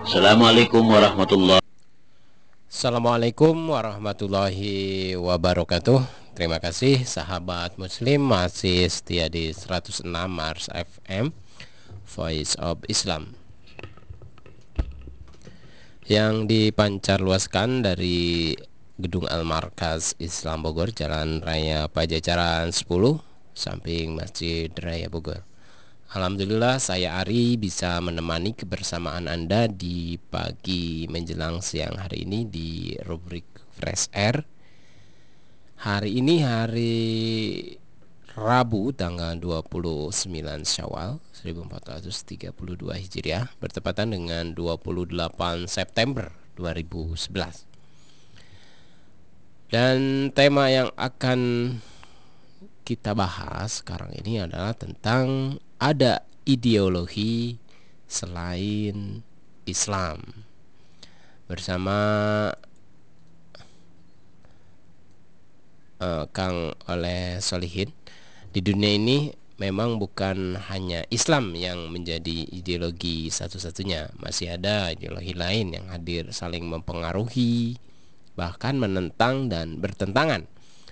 Assalamualaikum warahmatullahi Assalamualaikum warahmatullahi wabarakatuh. Terima kasih sahabat muslim masih setia di 106 Mars FM Voice of Islam. Yang dipancar luaskan dari Gedung Al-Markaz Islam Bogor Jalan Raya Pajajaran 10 Samping Masjid Raya Bogor Alhamdulillah saya Ari bisa menemani kebersamaan Anda di pagi menjelang siang hari ini di rubrik Fresh Air. Hari ini hari Rabu tanggal 29 Syawal 1432 Hijriah bertepatan dengan 28 September 2011. Dan tema yang akan kita bahas sekarang ini adalah tentang ada ideologi selain Islam. Bersama uh, Kang oleh Solihin di dunia ini memang bukan hanya Islam yang menjadi ideologi satu-satunya. Masih ada ideologi lain yang hadir saling mempengaruhi bahkan menentang dan bertentangan.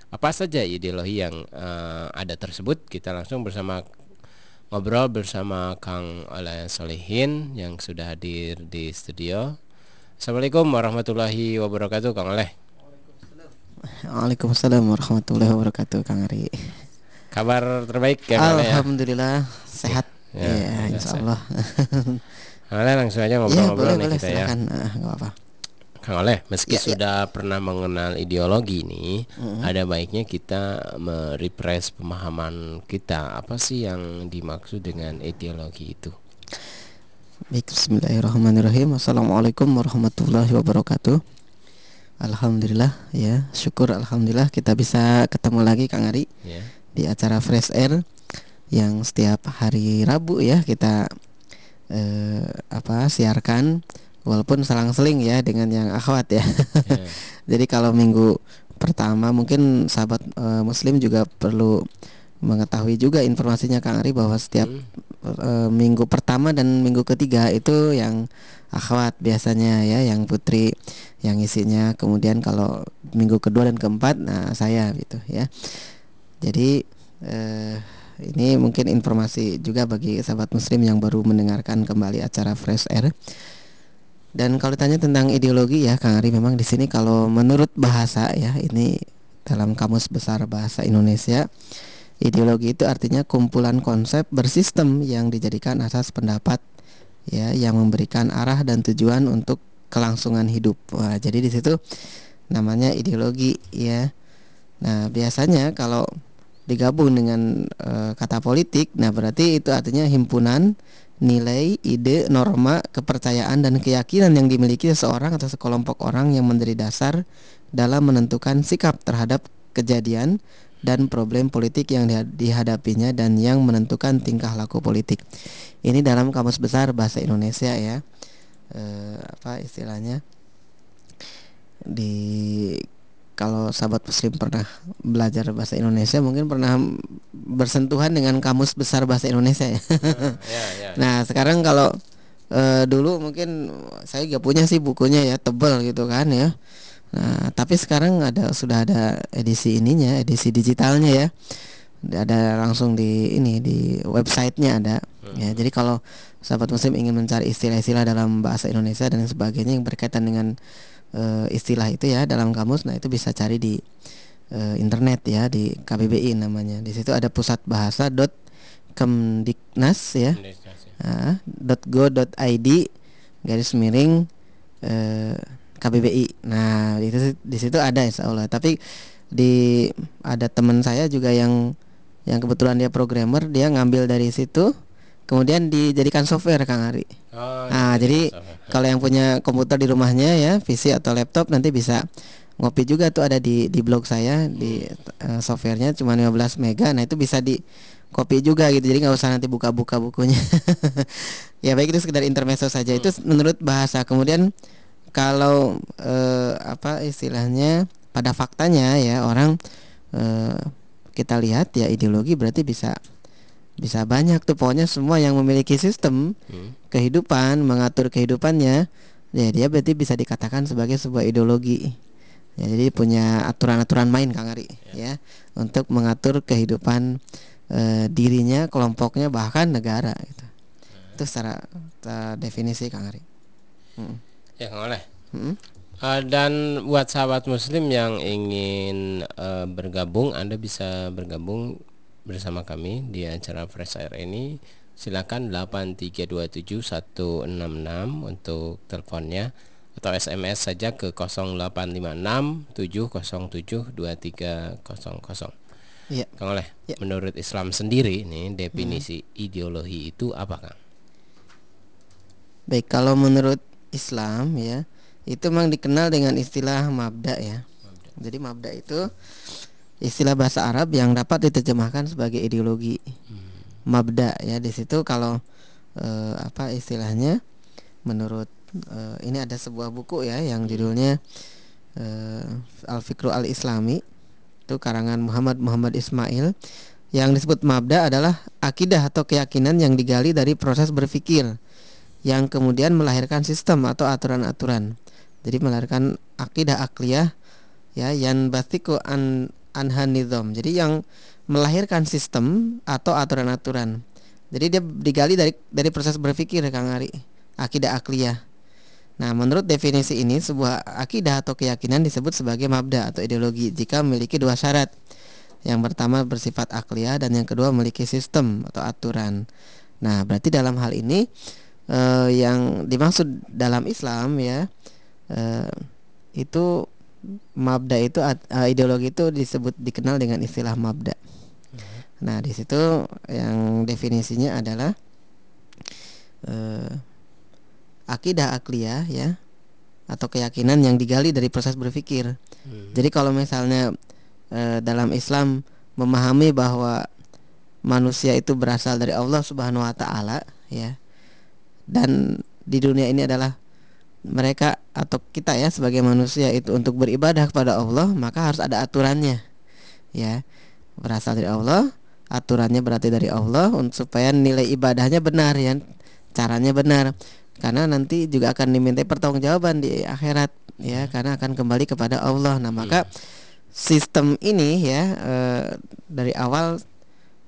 Apa saja ideologi yang uh, ada tersebut? Kita langsung bersama ngobrol bersama Kang Oleh Solehin yang sudah hadir di studio. Assalamualaikum warahmatullahi wabarakatuh, Kang Oleh. Waalaikumsalam warahmatullahi wabarakatuh, Kang Ari. Kabar terbaik ya, ya? Alhamdulillah ya? sehat. Ya, ya, ya insya Allah. Oleh langsung aja ngobrol-ngobrol ya, nih kita ya. silakan. ya. Uh, apa-apa. Kang Oleh, meski ya, ya. sudah ya. pernah mengenal ideologi ini, mm-hmm. ada baiknya kita merepress pemahaman kita. Apa sih yang dimaksud dengan ideologi itu? Baik, Bismillahirrahmanirrahim. Assalamualaikum warahmatullahi wabarakatuh. Alhamdulillah ya, syukur alhamdulillah kita bisa ketemu lagi Kang Ari yeah. di acara Fresh Air yang setiap hari Rabu ya kita eh, apa siarkan walaupun selang-seling ya dengan yang akhwat ya. Yeah. Jadi kalau minggu pertama mungkin sahabat uh, muslim juga perlu mengetahui juga informasinya Kang Ari bahwa setiap hmm. uh, minggu pertama dan minggu ketiga itu yang akhwat biasanya ya yang putri yang isinya kemudian kalau minggu kedua dan keempat nah saya gitu ya. Jadi uh, ini mungkin informasi juga bagi sahabat muslim yang baru mendengarkan kembali acara Fresh Air dan kalau tanya tentang ideologi ya Kang Ari memang di sini kalau menurut bahasa ya ini dalam kamus besar bahasa Indonesia ideologi itu artinya kumpulan konsep bersistem yang dijadikan asas pendapat ya yang memberikan arah dan tujuan untuk kelangsungan hidup. Wah, jadi di situ namanya ideologi ya. Nah, biasanya kalau digabung dengan e, kata politik, nah berarti itu artinya himpunan nilai, ide, norma, kepercayaan dan keyakinan yang dimiliki seseorang atau sekelompok orang yang menjadi dasar dalam menentukan sikap terhadap kejadian dan problem politik yang dihadapinya dan yang menentukan tingkah laku politik. Ini dalam kamus besar bahasa Indonesia ya. E, apa istilahnya? Di kalau sahabat muslim pernah belajar bahasa Indonesia mungkin pernah bersentuhan dengan kamus besar bahasa Indonesia ya. Uh, yeah, yeah. nah sekarang kalau uh, dulu mungkin saya gak punya sih bukunya ya tebel gitu kan ya. Nah tapi sekarang ada sudah ada edisi ininya edisi digitalnya ya. Ada langsung di ini di websitenya ada. Hmm. Ya jadi kalau sahabat muslim ingin mencari istilah-istilah dalam bahasa Indonesia dan sebagainya yang berkaitan dengan uh, istilah itu ya dalam kamus nah itu bisa cari di uh, internet ya di KBBI namanya. Di situ ada pusat bahasa dot kemdiknas ya, uh, dot go dot id garis miring uh, KBBI nah itu di situ ada insya Allah. Tapi di ada teman saya juga yang yang kebetulan dia programmer dia ngambil dari situ kemudian dijadikan software Kang Ari. Oh, nah, jadi kalau yang punya komputer di rumahnya ya, PC atau laptop nanti bisa ngopi juga tuh ada di di blog saya di uh, softwarenya cuma 15 mega. Nah, itu bisa di kopi juga gitu. Jadi nggak usah nanti buka-buka bukunya. ya baik itu sekedar intermezzo saja. Hmm. Itu menurut bahasa. Kemudian kalau uh, apa istilahnya pada faktanya ya orang uh, kita lihat ya ideologi berarti bisa bisa banyak tuh pokoknya semua yang memiliki sistem hmm. kehidupan mengatur kehidupannya ya dia berarti bisa dikatakan sebagai sebuah ideologi ya jadi punya aturan-aturan main Kang Ari ya, ya untuk mengatur kehidupan e, dirinya kelompoknya bahkan negara gitu hmm. itu secara, definisi Kang Ari hmm. ya Kang Oleh hmm? Uh, dan buat sahabat muslim yang ingin uh, bergabung Anda bisa bergabung bersama kami di acara Fresh Air ini silakan 8327166 untuk teleponnya atau SMS saja ke 085670723000. Iya. Kang Oleh, ya. menurut Islam sendiri nih definisi hmm. ideologi itu apa, Kang? Baik, kalau menurut Islam ya, itu memang dikenal dengan istilah mabda ya. Mabda. Jadi mabda itu istilah bahasa Arab yang dapat diterjemahkan sebagai ideologi hmm. mabda ya di situ kalau uh, apa istilahnya menurut uh, ini ada sebuah buku ya yang judulnya uh, Al Fikru Al Islami itu karangan Muhammad Muhammad Ismail yang disebut mabda adalah akidah atau keyakinan yang digali dari proses berpikir yang kemudian melahirkan sistem atau aturan-aturan jadi melahirkan akidah akliyah ya yang batiku an anhanidom. Jadi yang melahirkan sistem atau aturan-aturan. Jadi dia digali dari dari proses berpikir Kang Ari, akidah akliyah. Nah, menurut definisi ini sebuah akidah atau keyakinan disebut sebagai mabda atau ideologi jika memiliki dua syarat. Yang pertama bersifat akliyah dan yang kedua memiliki sistem atau aturan. Nah, berarti dalam hal ini eh, yang dimaksud dalam Islam ya eh, itu mabda itu uh, ideologi itu disebut dikenal dengan istilah mabda. Nah, di situ yang definisinya adalah uh, akidah akliyah ya atau keyakinan yang digali dari proses berpikir. Hmm. Jadi kalau misalnya uh, dalam Islam memahami bahwa manusia itu berasal dari Allah Subhanahu wa taala ya. Dan di dunia ini adalah mereka atau kita ya sebagai manusia itu untuk beribadah kepada Allah maka harus ada aturannya ya berasal dari Allah aturannya berarti dari Allah untuk supaya nilai ibadahnya benar ya caranya benar karena nanti juga akan diminta pertanggungjawaban di akhirat ya karena akan kembali kepada Allah nah maka hmm. sistem ini ya e, dari awal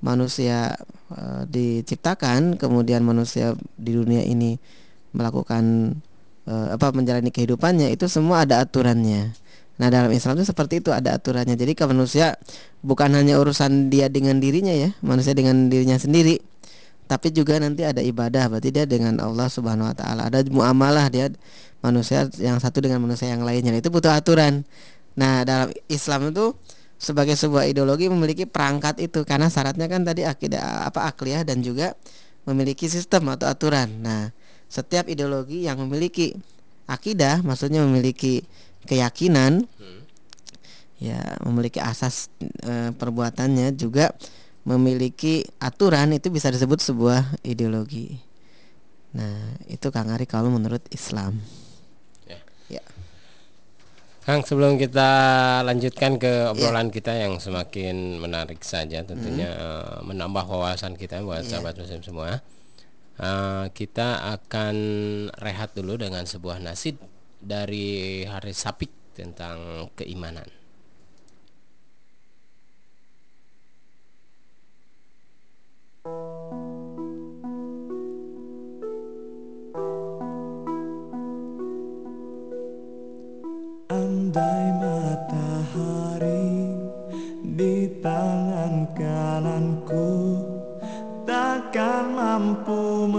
manusia e, diciptakan kemudian manusia di dunia ini melakukan uh, apa menjalani kehidupannya itu semua ada aturannya. Nah dalam Islam itu seperti itu ada aturannya. Jadi kalau manusia bukan hanya urusan dia dengan dirinya ya, manusia dengan dirinya sendiri, tapi juga nanti ada ibadah. Berarti dia dengan Allah Subhanahu Wa Taala. Ada muamalah dia manusia yang satu dengan manusia yang lainnya. Itu butuh aturan. Nah dalam Islam itu sebagai sebuah ideologi memiliki perangkat itu karena syaratnya kan tadi akidah apa akliyah dan juga memiliki sistem atau aturan. Nah setiap ideologi yang memiliki akidah maksudnya memiliki keyakinan hmm. ya memiliki asas e, perbuatannya juga memiliki aturan itu bisa disebut sebuah ideologi nah itu Kang Ari kalau menurut Islam ya, ya. Kang sebelum kita lanjutkan ke obrolan ya. kita yang semakin menarik saja tentunya hmm. menambah wawasan kita buat ya. sahabat muslim semua uh, kita akan rehat dulu dengan sebuah nasid dari hari Sapik tentang keimanan. Andai matahari di tangan kananku takkan mampu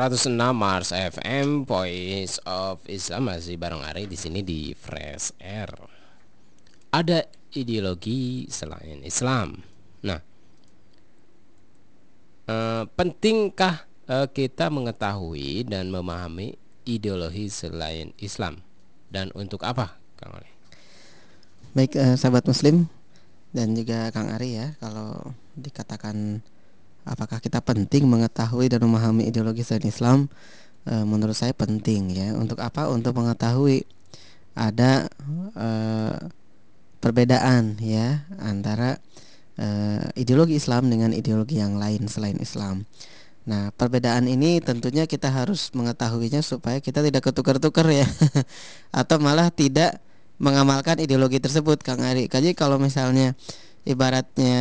106 Mars FM Voice of Islam masih bareng Ari di sini di Fresh Air. Ada ideologi selain Islam. Nah, uh, pentingkah uh, kita mengetahui dan memahami ideologi selain Islam dan untuk apa, Kang Ari? Baik, uh, sahabat Muslim dan juga Kang Ari ya, kalau dikatakan apakah kita penting mengetahui dan memahami ideologi selain Islam? E, menurut saya penting ya. Untuk apa? Untuk mengetahui ada e, perbedaan ya antara e, ideologi Islam dengan ideologi yang lain selain Islam. Nah, perbedaan ini tentunya kita harus mengetahuinya supaya kita tidak ketukar-tukar ya, atau malah tidak mengamalkan ideologi tersebut, Kang Ari. Jadi kalau misalnya ibaratnya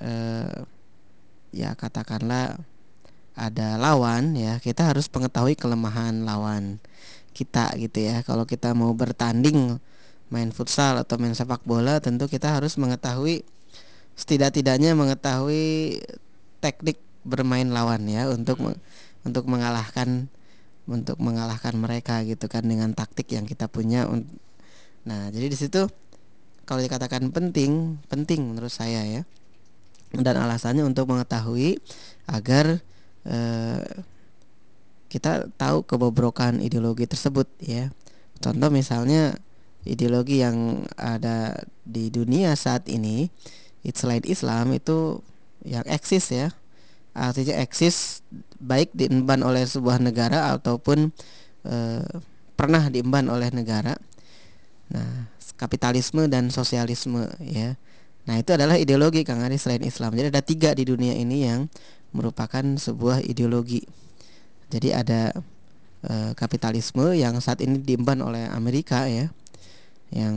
eh, ya katakanlah ada lawan ya kita harus mengetahui kelemahan lawan kita gitu ya. Kalau kita mau bertanding main futsal atau main sepak bola tentu kita harus mengetahui setidak-tidaknya mengetahui teknik bermain lawan ya untuk untuk mengalahkan untuk mengalahkan mereka gitu kan dengan taktik yang kita punya nah jadi di situ kalau dikatakan penting penting menurut saya ya dan alasannya untuk mengetahui agar eh, kita tahu kebobrokan ideologi tersebut ya. Contoh misalnya ideologi yang ada di dunia saat ini selain Islam itu yang eksis ya artinya eksis baik diemban oleh sebuah negara ataupun e, pernah diemban oleh negara. Nah, kapitalisme dan sosialisme ya. Nah itu adalah ideologi Kang Ari selain Islam. Jadi ada tiga di dunia ini yang merupakan sebuah ideologi. Jadi ada e, kapitalisme yang saat ini diemban oleh Amerika ya, yang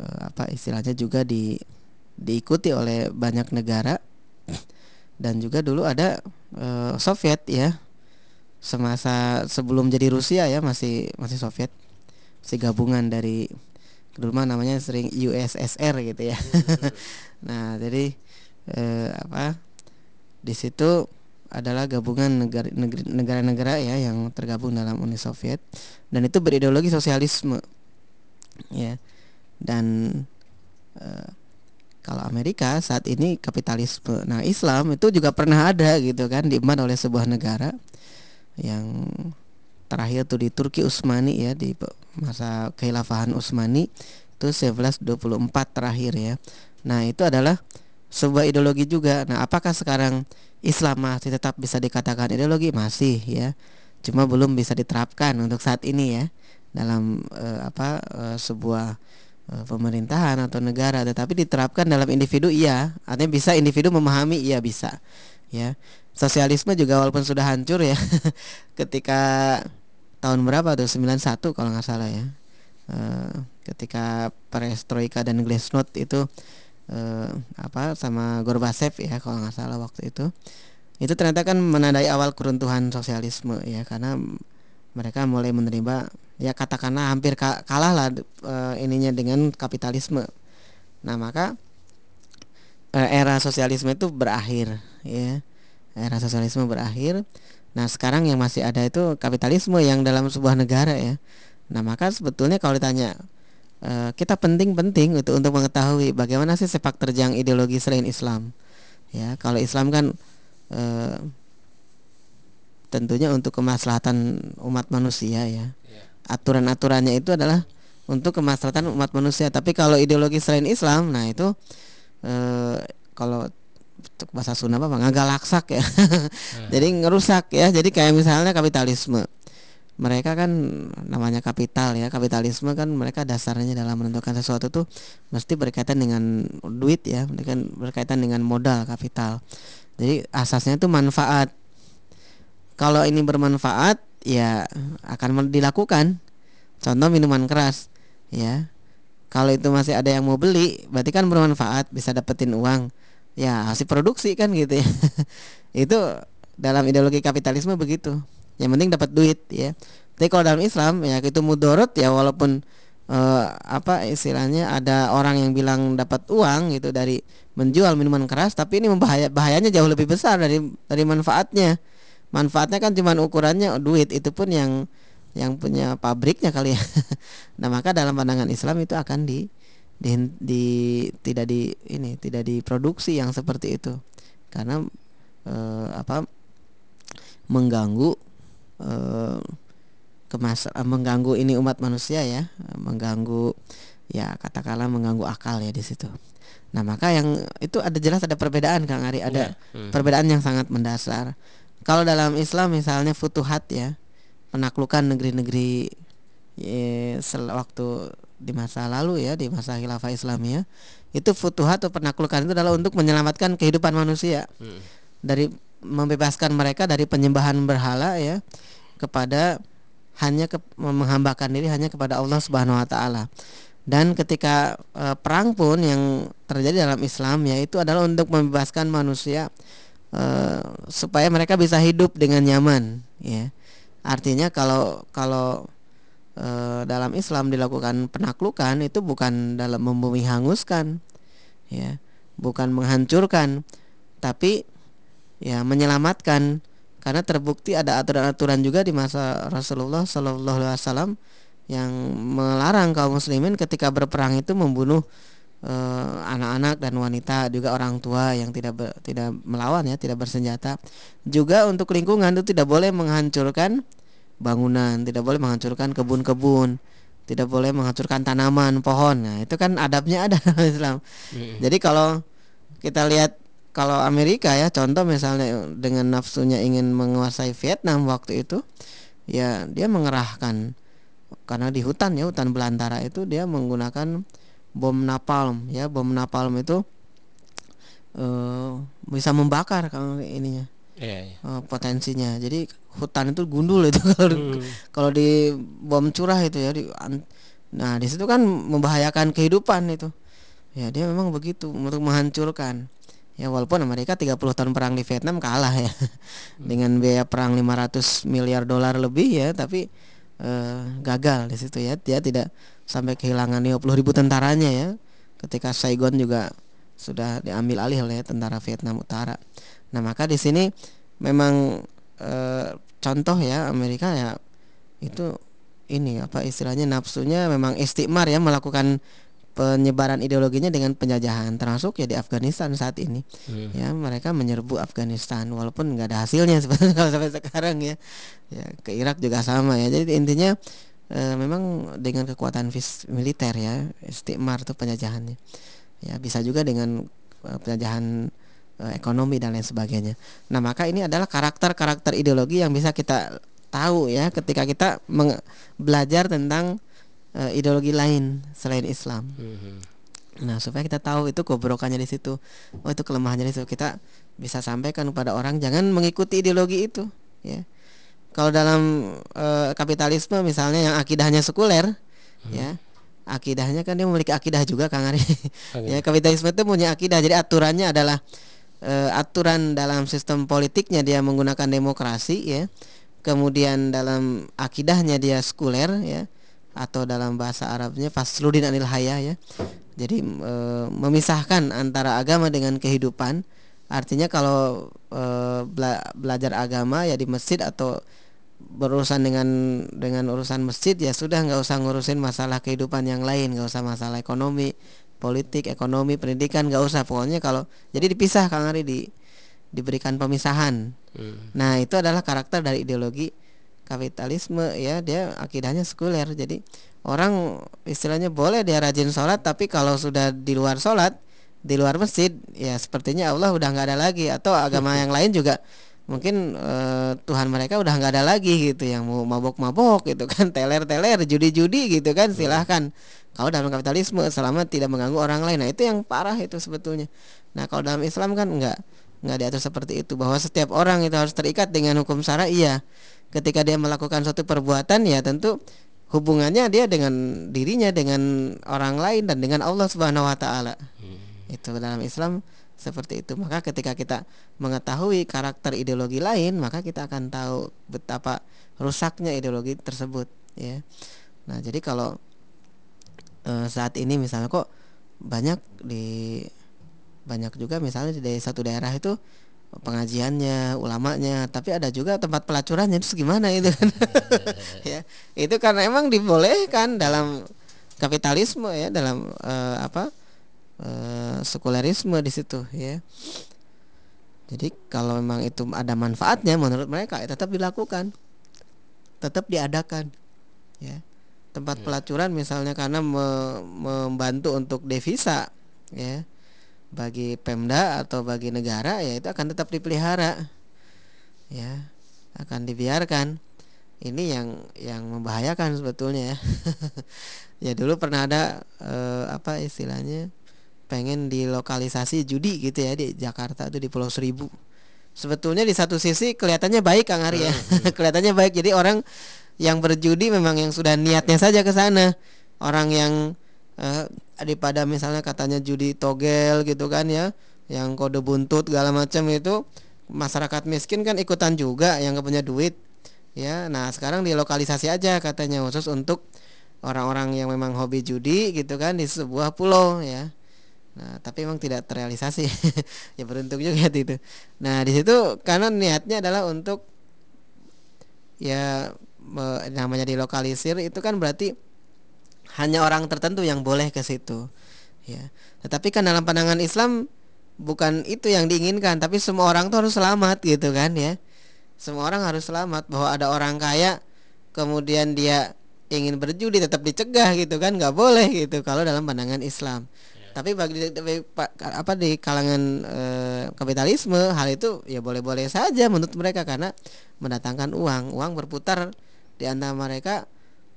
e, apa istilahnya juga di diikuti oleh banyak negara dan juga dulu ada e, Soviet ya semasa sebelum jadi Rusia ya masih masih Soviet si gabungan dari dulu mah namanya sering USSR gitu ya. Nah jadi eh, apa di situ adalah gabungan negara-negara ya yang tergabung dalam Uni Soviet. Dan itu berideologi sosialisme. Ya dan eh, kalau Amerika saat ini kapitalisme. Nah Islam itu juga pernah ada gitu kan diemban oleh sebuah negara yang terakhir tuh di Turki Utsmani ya di masa keilafahan Utsmani itu 1124 terakhir ya. Nah, itu adalah sebuah ideologi juga. Nah, apakah sekarang Islam masih tetap bisa dikatakan ideologi? Masih ya. Cuma belum bisa diterapkan untuk saat ini ya dalam uh, apa uh, sebuah uh, pemerintahan atau negara tetapi diterapkan dalam individu iya artinya bisa individu memahami iya bisa ya sosialisme juga walaupun sudah hancur ya ketika tahun berapa tuh? 91 kalau nggak salah ya. Uh, ketika perestroika dan glasnost itu uh, apa sama Gorbachev ya kalau nggak salah waktu itu. Itu ternyata kan menandai awal keruntuhan sosialisme ya karena mereka mulai menerima ya katakanlah hampir kalah lah uh, ininya dengan kapitalisme. Nah maka uh, era sosialisme itu berakhir ya era sosialisme berakhir Nah sekarang yang masih ada itu kapitalisme yang dalam sebuah negara ya. Nah maka sebetulnya kalau ditanya uh, kita penting-penting itu untuk mengetahui bagaimana sih sepak terjang ideologi selain Islam. Ya kalau Islam kan uh, tentunya untuk kemaslahatan umat manusia ya. Iya. Aturan-aturannya itu adalah untuk kemaslahatan umat manusia. Tapi kalau ideologi selain Islam, nah itu uh, kalau bahasa Sunda apa ngagalaksak ya. Jadi ngerusak ya. Jadi kayak misalnya kapitalisme. Mereka kan namanya kapital ya. Kapitalisme kan mereka dasarnya dalam menentukan sesuatu tuh mesti berkaitan dengan duit ya. Mereka berkaitan dengan modal kapital. Jadi asasnya itu manfaat. Kalau ini bermanfaat ya akan dilakukan. Contoh minuman keras ya. Kalau itu masih ada yang mau beli berarti kan bermanfaat bisa dapetin uang ya hasil produksi kan gitu ya. Itu dalam ideologi kapitalisme begitu. Yang penting dapat duit ya. Tapi kalau dalam Islam ya itu mudorot ya walaupun uh, apa istilahnya ada orang yang bilang dapat uang gitu dari menjual minuman keras tapi ini membahaya bahayanya jauh lebih besar dari dari manfaatnya. Manfaatnya kan cuma ukurannya duit itu pun yang yang punya pabriknya kali ya. Nah maka dalam pandangan Islam itu akan di di, di tidak di ini tidak diproduksi yang seperti itu karena eh, apa mengganggu eh, kemas mengganggu ini umat manusia ya mengganggu ya katakanlah mengganggu akal ya di situ. Nah maka yang itu ada jelas ada perbedaan Kang Ari ada Iya. Hmm. perbedaan yang sangat mendasar. Kalau dalam Islam misalnya futuhat ya penaklukan negeri-negeri ya, sel- waktu di masa lalu ya di masa khilafah Islamiyah itu futuhat atau penaklukan itu adalah untuk menyelamatkan kehidupan manusia Hmm. dari membebaskan mereka dari penyembahan berhala ya kepada hanya ke, menghambakan diri hanya kepada Allah Subhanahu wa taala. Dan ketika eh, perang pun yang terjadi dalam Islam yaitu adalah untuk membebaskan manusia eh, supaya mereka bisa hidup dengan nyaman ya. Artinya kalau kalau eh, dalam Islam dilakukan penaklukan itu bukan dalam membumi hanguskan ya, bukan menghancurkan tapi ya menyelamatkan. Karena terbukti ada aturan-aturan juga di masa Rasulullah Shallallahu Alaihi Wasallam yang melarang kaum muslimin ketika berperang itu membunuh eh, anak-anak dan wanita juga orang tua yang tidak ber- tidak melawan ya tidak bersenjata. Juga untuk lingkungan itu tidak boleh menghancurkan bangunan. Tidak boleh menghancurkan kebun-kebun. Tidak boleh menghancurkan tanaman pohon. Nah itu kan adabnya ada dalam Islam. Jadi kalau kita lihat kalau Amerika ya contoh misalnya dengan nafsunya ingin menguasai Vietnam waktu itu ya dia mengerahkan. Karena di hutan ya hutan belantara itu dia menggunakan bom napalm ya. Bom napalm itu eh, bisa membakar kalau ininya Iya, iya. eh, potensinya. Jadi hutan itu gundul itu kalau di- Hmm. kalau di bom curah itu ya di nah di situ kan membahayakan kehidupan itu. Ya dia memang begitu untuk menghancurkan. Ya walaupun Amerika 30 tahun perang di Vietnam kalah ya. Dengan biaya perang 500 miliar dolar lebih ya tapi eh, gagal di situ ya. Dia tidak sampai kehilangan 50 ribu tentaranya ya. Ketika Saigon juga sudah diambil alih oleh tentara Vietnam Utara nah maka di sini memang eh, contoh ya Amerika ya itu ini apa istilahnya nafsunya memang istikmar ya melakukan penyebaran ideologinya dengan penjajahan termasuk ya di Afghanistan saat ini. Hmm. ya mereka menyerbu Afghanistan walaupun nggak ada hasilnya sebenarnya kalau sampai sekarang ya. Ya ke Irak juga sama ya. Jadi intinya eh, memang dengan kekuatan vis militer ya istikmar tuh penjajahannya. Ya bisa juga dengan eh, penjajahan ekonomi dan lain sebagainya nah maka ini adalah karakter-karakter ideologi yang bisa kita tahu ya ketika kita belajar tentang eh, ideologi lain selain Islam Hmm. Nah, supaya kita tahu itu kebrokannya di situ. Oh, itu kelemahannya di situ. Kita bisa sampaikan kepada orang jangan mengikuti ideologi itu, ya. Kalau dalam eh, kapitalisme misalnya yang akidahnya sekuler, ya. Akidahnya kan dia memiliki akidah juga Kang Ari. ya, kapitalisme itu punya akidah. Jadi aturannya adalah eh, aturan dalam sistem politiknya dia menggunakan demokrasi, ya. Kemudian dalam akidahnya dia sekuler, ya atau dalam bahasa Arabnya fasludin anil haya ya. Jadi e, memisahkan antara agama dengan kehidupan. Artinya kalau e, bela- belajar agama ya di masjid atau berurusan dengan dengan urusan masjid ya sudah nggak usah ngurusin masalah kehidupan yang lain, nggak usah masalah ekonomi, politik, ekonomi, pendidikan nggak usah. Pokoknya kalau jadi dipisah Kang Ari di diberikan pemisahan. Hmm. Nah, itu adalah karakter dari ideologi kapitalisme ya, dia akidahnya sekuler. Jadi orang istilahnya boleh dia rajin sholat tapi kalau sudah di luar sholat di luar masjid ya sepertinya Allah udah nggak ada lagi atau agama yang lain juga mungkin eh, Tuhan mereka udah nggak ada lagi gitu yang mau mabok-mabok gitu kan teler-teler judi-judi gitu kan silahkan. Kalau dalam kapitalisme selama tidak mengganggu orang lain nah itu yang parah itu sebetulnya. Nah kalau dalam Islam kan enggak nggak diatur seperti itu bahwa setiap orang itu harus terikat dengan hukum syara iya ketika dia melakukan suatu perbuatan ya tentu hubungannya dia dengan dirinya dengan orang lain dan dengan Allah Subhanahu wa taala. Itu dalam Islam seperti itu. Maka ketika kita mengetahui karakter ideologi lain maka kita akan tahu betapa rusaknya ideologi tersebut ya. Nah jadi kalau eh, saat ini misalnya kok banyak di banyak juga misalnya di satu daerah itu pengajiannya ulamanya tapi ada juga tempat pelacurannya itu gimana itu? Kan ya itu karena emang dibolehkan dalam kapitalisme ya dalam eh, apa eh, sekulerisme di situ ya. Jadi kalau memang itu ada manfaatnya menurut mereka ya tetap dilakukan. Tetap diadakan ya. Tempat pelacuran misalnya karena me- membantu untuk devisa ya. Bagi Pemda atau bagi negara ya itu akan tetap dipelihara ya. Akan dibiarkan. Ini yang yang membahayakan sebetulnya ya. Ya dulu pernah ada eh, apa istilahnya pengen dilokalisasi judi gitu ya di Jakarta itu di Pulau Seribu. Sebetulnya di satu sisi kelihatannya baik Kang Ari ya. Kelihatannya baik. Jadi orang yang berjudi memang yang sudah niatnya saja ke sana. Orang yang eh, daripada misalnya katanya judi togel gitu kan ya yang kode buntut segala macam itu masyarakat miskin kan ikutan juga yang gak punya duit. Ya nah sekarang dilokalisasi aja katanya khusus untuk orang-orang yang memang hobi judi gitu kan di sebuah pulau ya nah tapi memang tidak terrealisasi. Ya beruntung juga itu nah di situ karena niatnya adalah untuk ya namanya dilokalisir itu kan berarti hanya orang tertentu yang boleh ke situ ya. Tetapi kan dalam pandangan Islam bukan itu yang diinginkan tapi semua orang tuh harus selamat gitu kan ya. Semua orang harus selamat bahwa ada orang kaya kemudian dia ingin berjudi tetap dicegah gitu kan nggak boleh gitu kalau dalam pandangan Islam tapi bagi apa di kalangan eh, kapitalisme hal itu ya boleh-boleh saja menurut mereka karena mendatangkan uang. Uang berputar di antara mereka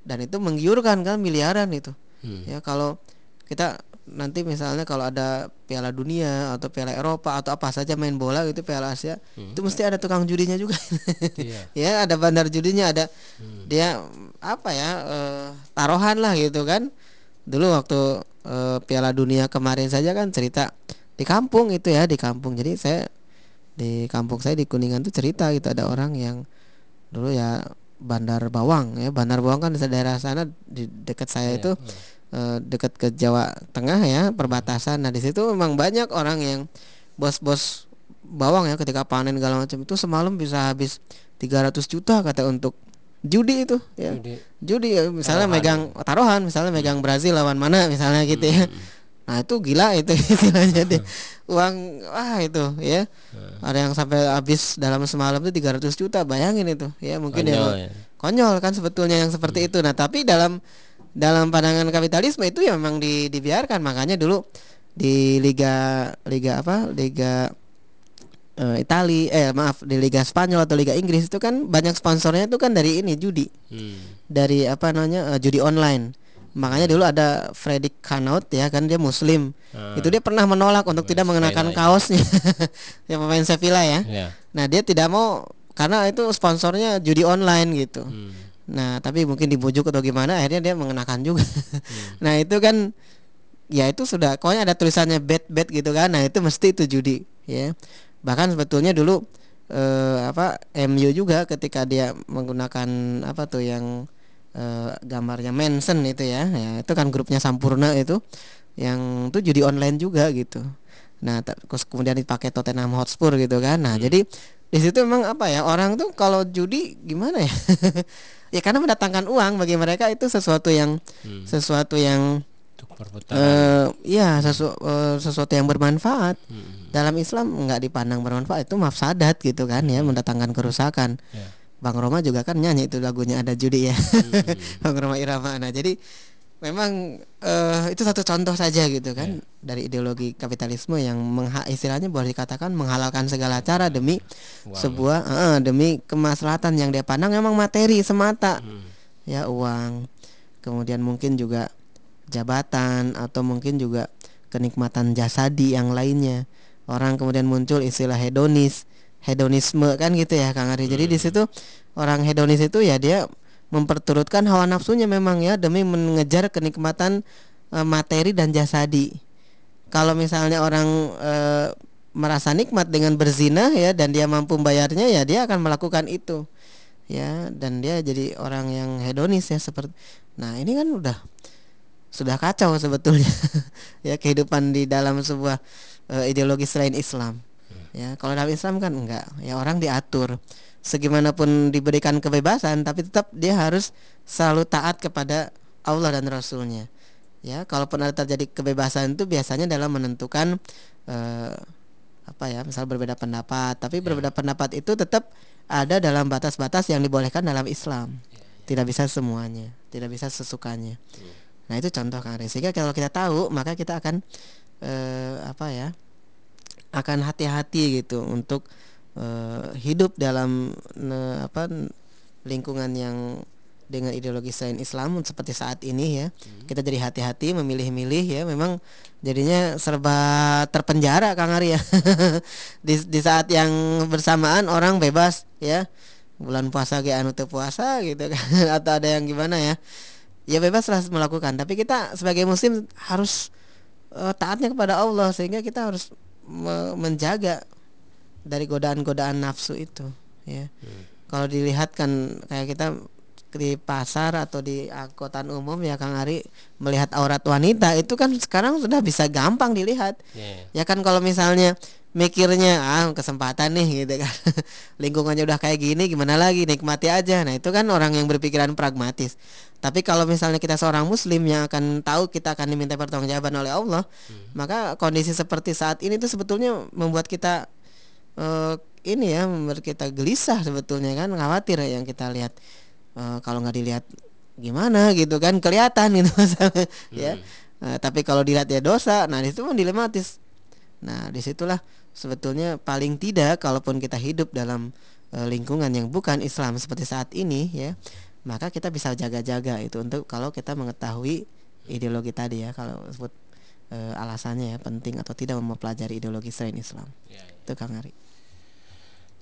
dan itu menggiurkan kan miliaran itu. Hmm. ya kalau kita nanti misalnya kalau ada Piala Dunia atau Piala Eropa atau apa saja main bola gitu Piala Asia itu mesti ada tukang judinya juga. Iya. ya ada bandar judinya ada dia apa ya eh, taruhan lah gitu kan. Dulu waktu eh, Piala Dunia kemarin saja kan cerita di kampung itu ya di kampung. Jadi saya di kampung saya di Kuningan tuh cerita gitu ada orang yang dulu ya Bandar Bawang ya. Bandar Bawang kan di daerah sana di dekat saya itu eh, dekat ke Jawa Tengah ya perbatasan. Nah di situ memang banyak orang yang bos-bos bawang ya ketika panen segala macam itu semalam bisa habis 300 juta kata untuk judi itu ya. Judi. judi ya, misalnya megang taruhan misalnya megang Brazil lawan mana misalnya gitu ya. Nah itu gila itu istilahnya uang wah itu ya. Ada yang sampai habis dalam semalam itu 300 juta bayangin itu ya. Mungkin Konyol ya. ya. konyol kan sebetulnya yang seperti itu. Nah tapi dalam dalam pandangan kapitalisme itu ya memang di, dibiarkan. Makanya dulu di liga liga apa? Liga eh, Itali eh maaf di liga Spanyol atau liga Inggris itu kan banyak sponsornya itu kan dari ini judi Hmm. dari apa namanya eh, judi online makanya dulu ada Fredrik Kanaut ya kan dia Muslim Ah. itu dia pernah menolak untuk tidak mengenakan Sevilla ya. kaosnya yang pemain Sevilla ya Ya. nah dia tidak mau karena itu sponsornya judi online gitu Hmm. Nah, tapi mungkin dibujuk atau gimana akhirnya dia mengenakan juga. nah, itu kan ya itu sudah pokoknya ada tulisannya bet bet gitu kan. Nah, itu mesti itu judi, ya. Bahkan sebetulnya dulu eh, apa MU juga ketika dia menggunakan apa tuh yang eh, gambarnya Manson itu ya. Ya, itu kan grupnya Sampurna itu yang itu judi online juga gitu. Nah, terus kemudian dipakai Tottenham Hotspur gitu kan. Nah, jadi di situ memang apa ya orang tuh kalau judi gimana ya? ya karena mendatangkan uang bagi mereka itu sesuatu yang Hmm. sesuatu yang Untuk perputaran. eh ya sesu, eh, sesuatu yang bermanfaat. Hmm. Dalam Islam nggak dipandang bermanfaat itu mafsadat gitu kan ya, mendatangkan kerusakan. Ya. Bang Roma juga kan nyanyi itu lagunya ada judi ya. Hmm. Bang Roma Irama. Nah, jadi memang eh, itu satu contoh saja gitu kan dari ideologi kapitalisme yang mengha istilahnya boleh dikatakan menghalalkan segala cara demi Uang. sebuah eh, demi kemaslahatan yang dia pandang memang materi semata. Hmm. Ya uang. Kemudian mungkin juga jabatan atau mungkin juga kenikmatan jasadi yang lainnya. Orang kemudian muncul istilah hedonis, hedonisme kan gitu ya Kang Ari. Jadi di situ orang hedonis itu ya dia memperturutkan hawa nafsunya memang ya demi mengejar kenikmatan eh, materi dan jasadi. Kalau misalnya orang eh, merasa nikmat dengan berzina ya dan dia mampu membayarnya ya dia akan melakukan itu. Ya, dan dia jadi orang yang hedonis ya seperti Nah, ini kan udah sudah kacau sebetulnya ya kehidupan di dalam sebuah eh, ideologi selain Islam. Ya, kalau dalam Islam kan enggak, ya orang diatur. Segimanapun diberikan kebebasan tapi tetap dia harus selalu taat kepada Allah dan Rasulnya. Ya, kalaupun ada terjadi kebebasan itu biasanya dalam menentukan eh, apa ya, misal berbeda pendapat, tapi berbeda pendapat itu tetap ada dalam batas-batas yang dibolehkan dalam Islam. tidak bisa semuanya tidak bisa sesukanya. Nah itu contoh Kang sehingga kalau kita tahu maka kita akan eh, apa ya akan hati-hati gitu untuk eh, hidup dalam ne, apa lingkungan yang dengan ideologi selain Islam seperti saat ini ya. Kita jadi hati-hati memilih-milih ya. Memang jadinya serba terpenjara Kang Ari ya. Di, di saat yang bersamaan orang bebas ya. Bulan puasa kayak anu puasa gitu kan. Atau ada yang gimana ya. Ya bebas lah melakukan. Tapi kita sebagai muslim harus uh, taatnya kepada Allah sehingga kita harus me menjaga dari godaan-godaan nafsu itu ya hmm. kalau dilihat kan kayak kita di pasar atau di angkutan umum ya Kang Ari melihat aurat wanita itu kan sekarang sudah bisa gampang dilihat. Yeah. Ya kan kalau misalnya mikirnya ah kesempatan nih gitu kan. Lingkungannya udah kayak gini gimana lagi nikmati aja. Nah, itu kan orang yang berpikiran pragmatis. Tapi kalau misalnya kita seorang muslim yang akan tahu kita akan diminta pertanggungjawaban oleh Allah, hmm. maka kondisi seperti saat ini itu sebetulnya membuat kita uh, ini ya membuat kita gelisah sebetulnya kan khawatir ya yang kita lihat uh, kalau nggak dilihat gimana gitu kan kelihatan gitu ya. hmm. ya uh, tapi kalau dilihat ya dosa nah itu pun dilematis nah di situlah sebetulnya paling tidak kalaupun kita hidup dalam uh, lingkungan yang bukan Islam seperti saat ini ya maka kita bisa jaga-jaga itu untuk kalau kita mengetahui ideologi tadi ya kalau sebut uh, alasannya ya penting atau tidak mempelajari ideologi selain Islam ya, ya. itu Kang Ari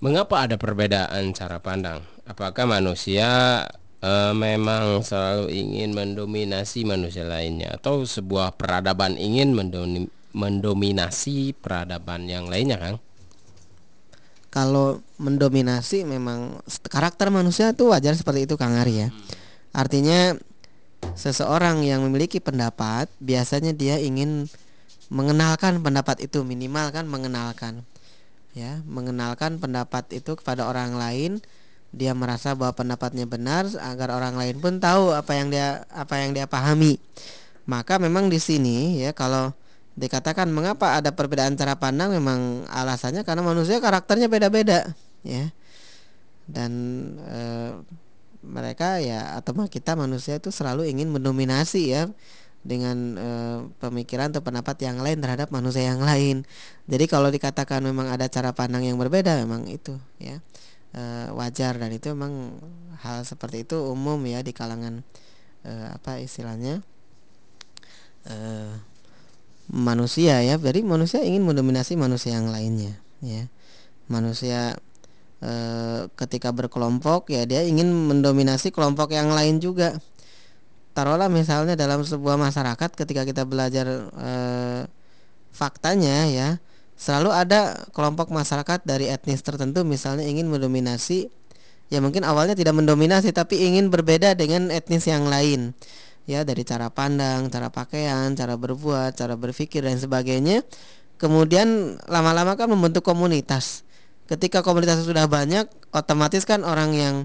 Mengapa ada perbedaan cara pandang? Apakah manusia e, memang selalu ingin mendominasi manusia lainnya atau sebuah peradaban ingin mendominasi peradaban yang lainnya, Kang? Kalau mendominasi memang karakter manusia itu wajar seperti itu Kang Ari ya. Hmm. Artinya seseorang yang memiliki pendapat biasanya dia ingin mengenalkan pendapat itu minimal kan mengenalkan ya mengenalkan pendapat itu kepada orang lain dia merasa bahwa pendapatnya benar agar orang lain pun tahu apa yang dia apa yang dia pahami maka memang di sini ya kalau dikatakan mengapa ada perbedaan cara pandang? Memang alasannya karena manusia karakternya beda-beda ya. Dan e, mereka ya atau kita manusia itu selalu ingin mendominasi ya dengan e, pemikiran atau pendapat yang lain terhadap manusia yang lain. Jadi kalau dikatakan memang ada cara pandang yang berbeda memang itu ya. E, wajar dan itu memang hal seperti itu umum ya di kalangan e, apa istilahnya manusia ya. Jadi manusia ingin mendominasi manusia yang lainnya ya. Manusia e, ketika berkelompok ya dia ingin mendominasi kelompok yang lain juga taruhlah misalnya dalam sebuah masyarakat ketika kita belajar e, faktanya ya selalu ada kelompok masyarakat dari etnis tertentu misalnya ingin mendominasi ya mungkin awalnya tidak mendominasi tapi ingin berbeda dengan etnis yang lain ya dari cara pandang, cara pakaian, cara berbuat, cara berpikir dan sebagainya. Kemudian lama-lama kan membentuk komunitas. Ketika komunitas sudah banyak, otomatis kan orang yang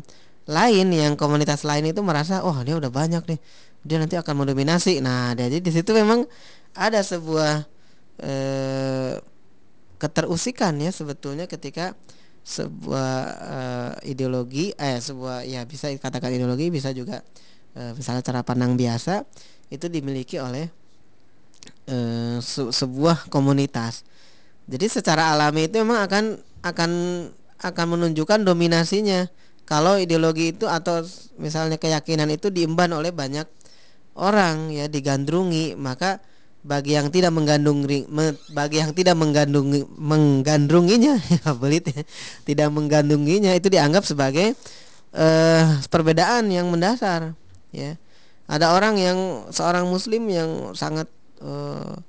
lain yang komunitas lain itu merasa oh dia udah banyak nih dia nanti akan mendominasi nah jadi di situ memang ada sebuah eh, keterusikan ya sebetulnya ketika sebuah uh, ideologi eh sebuah ya bisa dikatakan ideologi bisa juga uh, misalnya cara pandang biasa itu dimiliki oleh uh, se sebuah komunitas. Jadi secara alami itu memang akan akan akan menunjukkan dominasinya. Kalau ideologi itu atau misalnya keyakinan itu diemban oleh banyak orang ya digandrungi maka bagi yang tidak menggandungi bagi yang tidak menggandungi menggandrunginya ya belit ya, tidak menggandunginya itu dianggap sebagai uh, perbedaan yang mendasar ya. Ada orang yang seorang muslim yang sangat uh,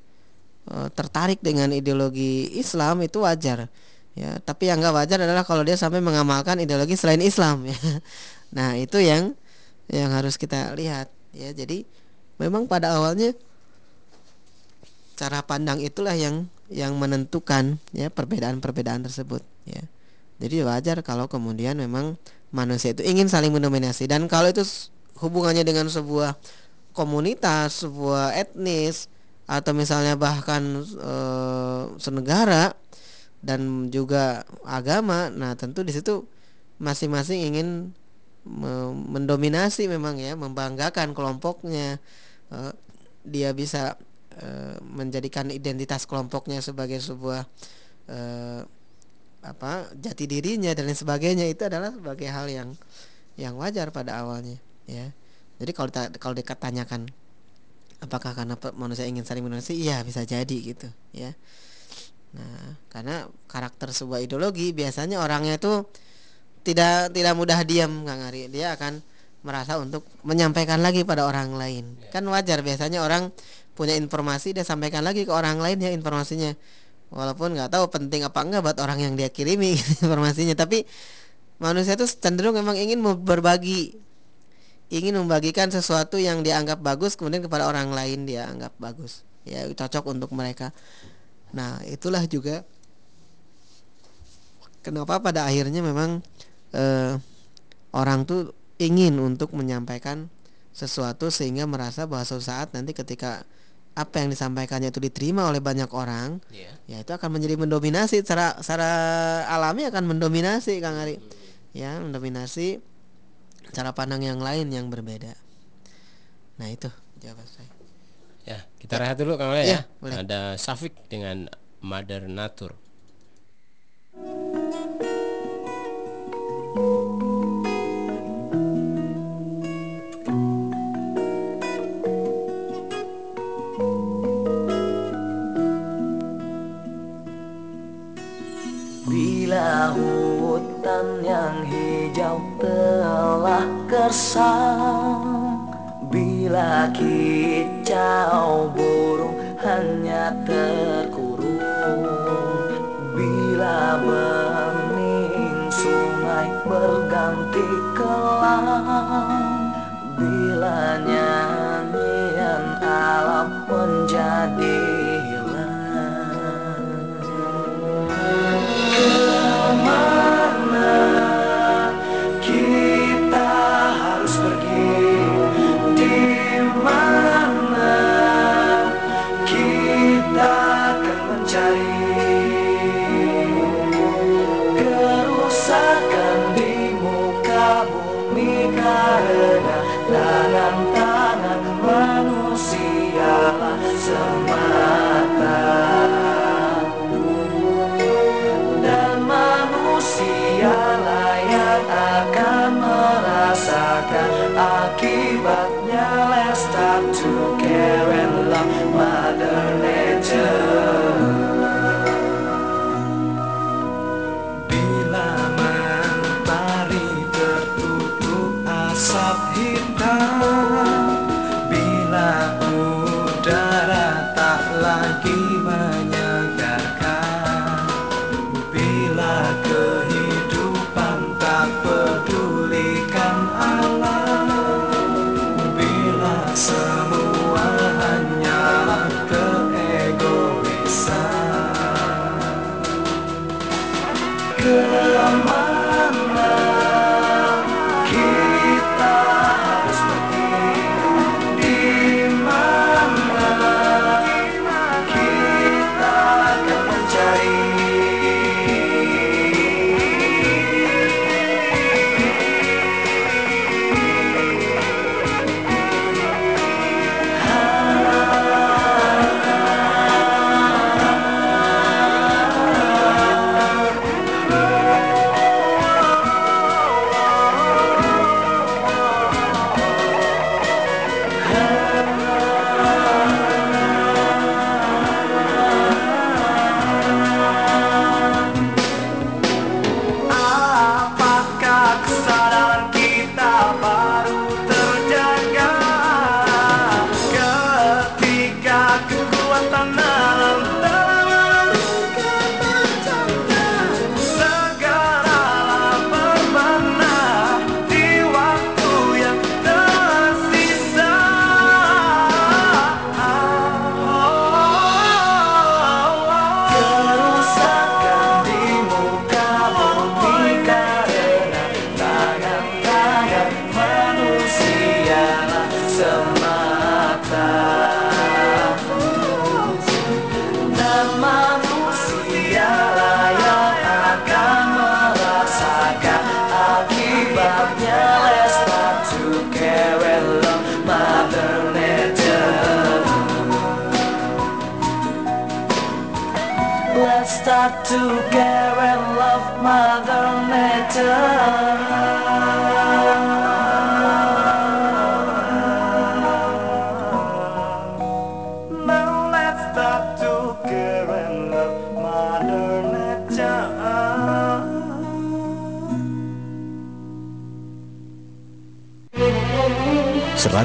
uh, tertarik dengan ideologi Islam itu wajar. Ya tapi yang nggak wajar adalah kalau dia sampai mengamalkan ideologi selain Islam ya. Nah itu yang yang harus kita lihat ya. Jadi memang pada awalnya cara pandang itulah yang yang menentukan ya perbedaan-perbedaan tersebut ya. Jadi wajar kalau kemudian memang manusia itu ingin saling mendominasi. Dan kalau itu hubungannya dengan sebuah komunitas sebuah etnis atau misalnya bahkan e, senegara dan juga agama. Nah, tentu di situ masing-masing ingin mendominasi memang ya membanggakan kelompoknya uh, dia bisa uh, menjadikan identitas kelompoknya sebagai sebuah uh, apa jati dirinya dan lain sebagainya itu adalah sebagai hal yang yang wajar pada awalnya ya jadi kalau kalau dikatakan apakah karena manusia ingin saling mendominasi iya bisa jadi gitu ya nah karena karakter sebuah ideologi biasanya orangnya itu tidak tidak mudah diam Kang Ari. Dia akan merasa untuk menyampaikan lagi pada orang lain. Ya. Kan wajar biasanya orang punya informasi dia sampaikan lagi ke orang lain ya informasinya. Walaupun nggak tahu penting apa enggak buat orang yang dia kirimi informasinya, tapi manusia itu cenderung memang ingin berbagi ingin membagikan sesuatu yang dianggap bagus kemudian kepada orang lain dia anggap bagus ya cocok untuk mereka nah itulah juga kenapa pada akhirnya memang eh, orang tuh ingin untuk menyampaikan sesuatu sehingga merasa bahwa suatu saat nanti ketika apa yang disampaikannya itu diterima oleh banyak orang, yeah. ya itu akan menjadi mendominasi secara secara alami akan mendominasi Kang Ari. Hmm. Ya, mendominasi cara pandang yang lain yang berbeda. Nah, itu jawaban saya. Ya, kita ya. rehat dulu Kang ya. ya. Ada Safik dengan Mother Nature. Bila hutan yang hijau telah kersang. Bila kicau burung hanya terkurung. Bila bening sungai berganti kelam Bila nyanyian alam menjadi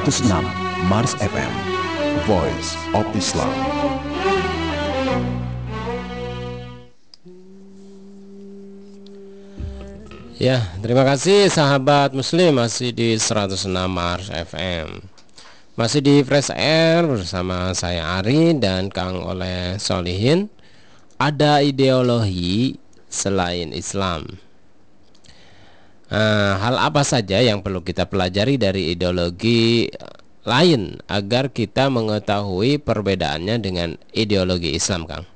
106 Mars FM Voice of Islam. Ya, terima kasih sahabat muslim. Masih di 106 Mars FM Masih di Fresh Air bersama saya Ari dan Kang Oleh Solihin. Ada ideologi selain Islam Nah, hal apa saja yang perlu kita pelajari dari ideologi lain agar kita mengetahui perbedaannya dengan ideologi Islam, Kang?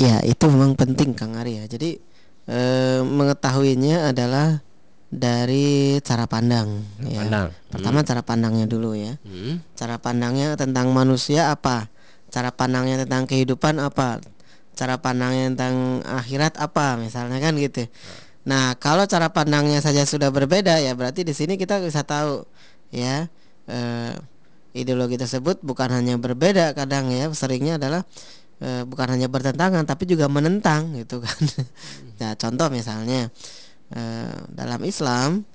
Ya, itu memang penting Kang Arya. Jadi e, mengetahuinya adalah dari cara pandang. ya. Pandang. Pertama cara pandangnya dulu ya. Hmm? Cara pandangnya tentang manusia apa? Cara pandangnya tentang kehidupan apa? Cara pandangnya tentang akhirat apa? Misalnya kan gitu. Nah, kalau cara pandangnya saja sudah berbeda ya berarti di sini kita bisa tahu ya eh, ideologi tersebut bukan hanya berbeda kadang ya seringnya adalah eh, bukan hanya bertentangan tapi juga menentang gitu kan. nah, contoh misalnya eh, dalam Islam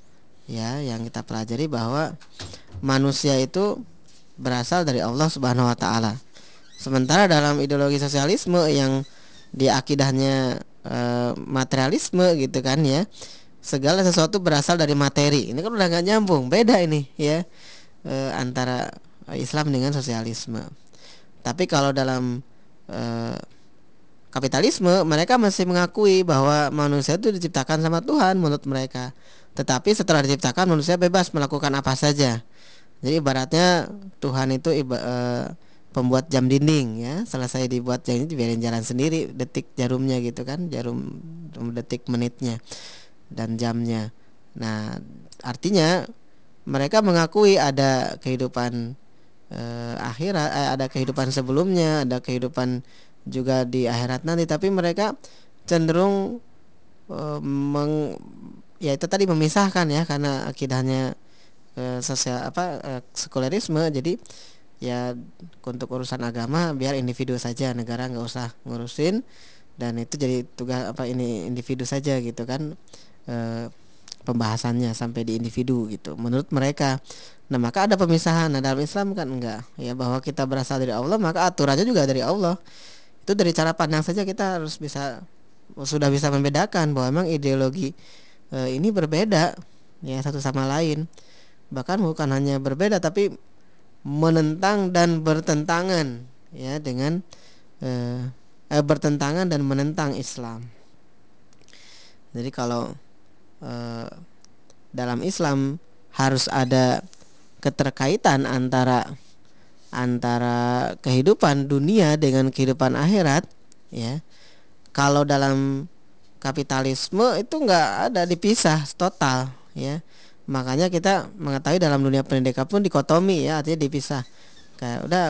ya yang kita pelajari bahwa manusia itu berasal dari Allah Subhanahu wa taala. Sementara dalam ideologi sosialisme yang di akidahnya eh, materialisme gitu kan ya. Segala sesuatu berasal dari materi. Ini kan udah nggak nyambung, beda ini ya eh, antara Islam dengan sosialisme. Tapi kalau dalam eh, kapitalisme mereka masih mengakui bahwa manusia itu diciptakan sama Tuhan menurut mereka. Tetapi setelah diciptakan manusia bebas melakukan apa saja. Jadi ibaratnya Tuhan itu iba, eh, pembuat jam dinding ya. Selesai dibuat jam ini dibiarin jalan sendiri detik jarumnya gitu kan, jarum detik menitnya dan jamnya. Nah, artinya mereka mengakui ada kehidupan eh, akhirat, eh, ada kehidupan sebelumnya, ada kehidupan juga di akhirat nanti, tapi mereka cenderung eh, meng, ya itu tadi memisahkan ya karena akidahnya eh, sosial apa eh, sekulerisme, jadi ya untuk urusan agama biar individu saja, negara nggak usah ngurusin. Dan itu jadi tugas apa ini individu saja gitu kan. Eh, pembahasannya sampai di individu gitu menurut mereka. Nah maka ada pemisahan. Nah dalam Islam kan enggak ya bahwa kita berasal dari Allah maka aturannya juga dari Allah. Itu dari cara pandang saja kita harus bisa sudah bisa membedakan bahwa memang ideologi e, ini berbeda ya satu sama lain. Bahkan bukan hanya berbeda tapi menentang dan bertentangan ya dengan e, eh, bertentangan dan menentang Islam. Jadi kalau eh, dalam Islam harus ada keterkaitan antara antara kehidupan dunia dengan kehidupan akhirat ya. Kalau dalam kapitalisme itu nggak ada dipisah total ya makanya kita mengetahui dalam dunia pendidikan pun dikotomi ya artinya dipisah kayak udah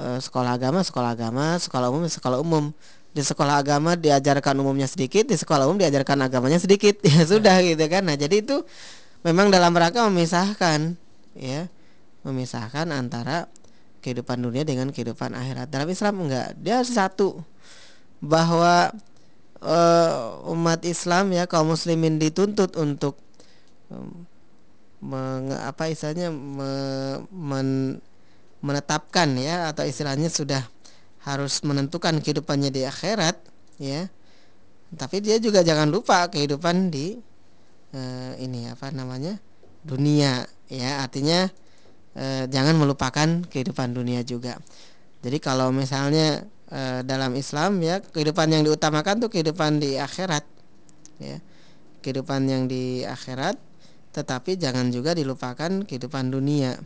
eh, sekolah agama sekolah agama sekolah umum sekolah umum di sekolah agama diajarkan umumnya sedikit, di sekolah umum diajarkan agamanya sedikit. Ya sudah gitu kan. Nah, jadi itu memang dalam rangka memisahkan ya, memisahkan antara kehidupan dunia dengan kehidupan akhirat. Dalam Islam enggak, dia satu bahwa uh, umat Islam ya kaum muslimin dituntut untuk um, menge, apa istilahnya me, men, menetapkan ya atau istilahnya sudah harus menentukan kehidupannya di akhirat ya. Tapi dia juga jangan lupa kehidupan di uh, ini apa namanya dunia ya. Artinya uh, jangan melupakan kehidupan dunia juga. Jadi kalau misalnya uh, dalam Islam ya kehidupan yang diutamakan tuh kehidupan di akhirat ya. Kehidupan yang di akhirat tetapi jangan juga dilupakan kehidupan dunia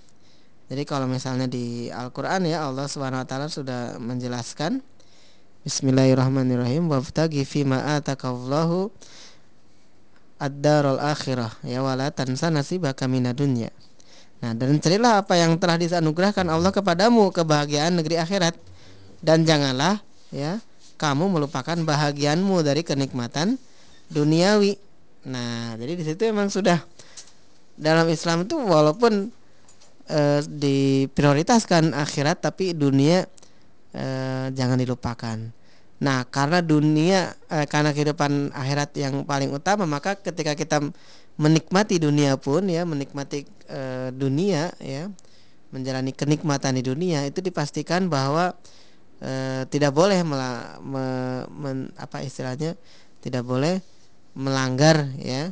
jadi kalau misalnya di Al-Qur'an ya Allah Subhanahu wa taala sudah menjelaskan Bismillahirrahmanirrahim wabtaghi fima atakallahu ad-darul akhirah ya wala tansa nasibaka dunya. Nah, dan carilah apa yang telah disanugerahkan Allah kepadamu kebahagiaan negeri akhirat dan janganlah ya kamu melupakan bahagianmu dari kenikmatan duniawi. Nah, jadi di situ emang sudah dalam Islam itu walaupun eh, diprioritaskan akhirat tapi dunia eh, jangan dilupakan. Nah, karena dunia eh, karena kehidupan akhirat yang paling utama, maka ketika kita menikmati dunia pun ya, menikmati eh, dunia ya, menjalani kenikmatan di dunia itu dipastikan bahwa eh, tidak boleh mela, me, men, apa istilahnya tidak boleh melanggar ya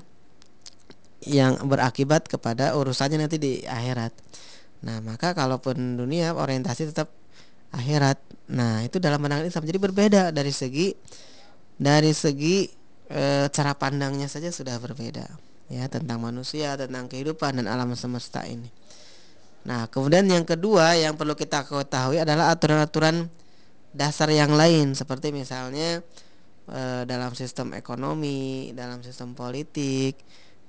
yang berakibat kepada urusannya nanti di akhirat. Nah, maka kalaupun dunia orientasi tetap akhirat. Nah, itu dalam pandangan Islam jadi berbeda dari segi dari segi e, cara pandangnya saja sudah berbeda ya tentang manusia, tentang kehidupan dan alam semesta ini. Nah, kemudian yang kedua yang perlu kita ketahui adalah aturan-aturan dasar yang lain seperti misalnya e, dalam sistem ekonomi, dalam sistem politik,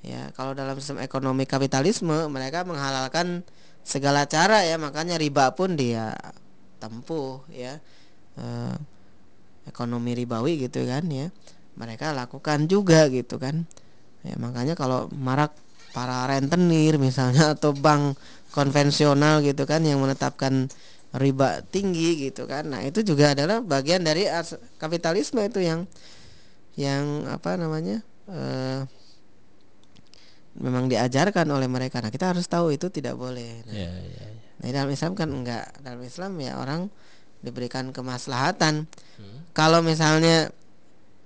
ya kalau dalam sistem ekonomi kapitalisme mereka menghalalkan segala cara ya makanya riba pun dia tempuh ya. Eh, ekonomi ribawi gitu kan ya. Mereka lakukan juga gitu kan. Ya makanya kalau marak para rentenir misalnya atau bank konvensional gitu kan yang menetapkan riba tinggi gitu kan. Nah itu juga adalah bagian dari kapitalisme itu yang yang apa namanya eh, memang diajarkan oleh mereka nah kita harus tahu itu tidak boleh nah, yeah, yeah, yeah. Nah, dalam Islam kan enggak. Dalam Islam ya orang diberikan kemaslahatan. Hmm. Kalau misalnya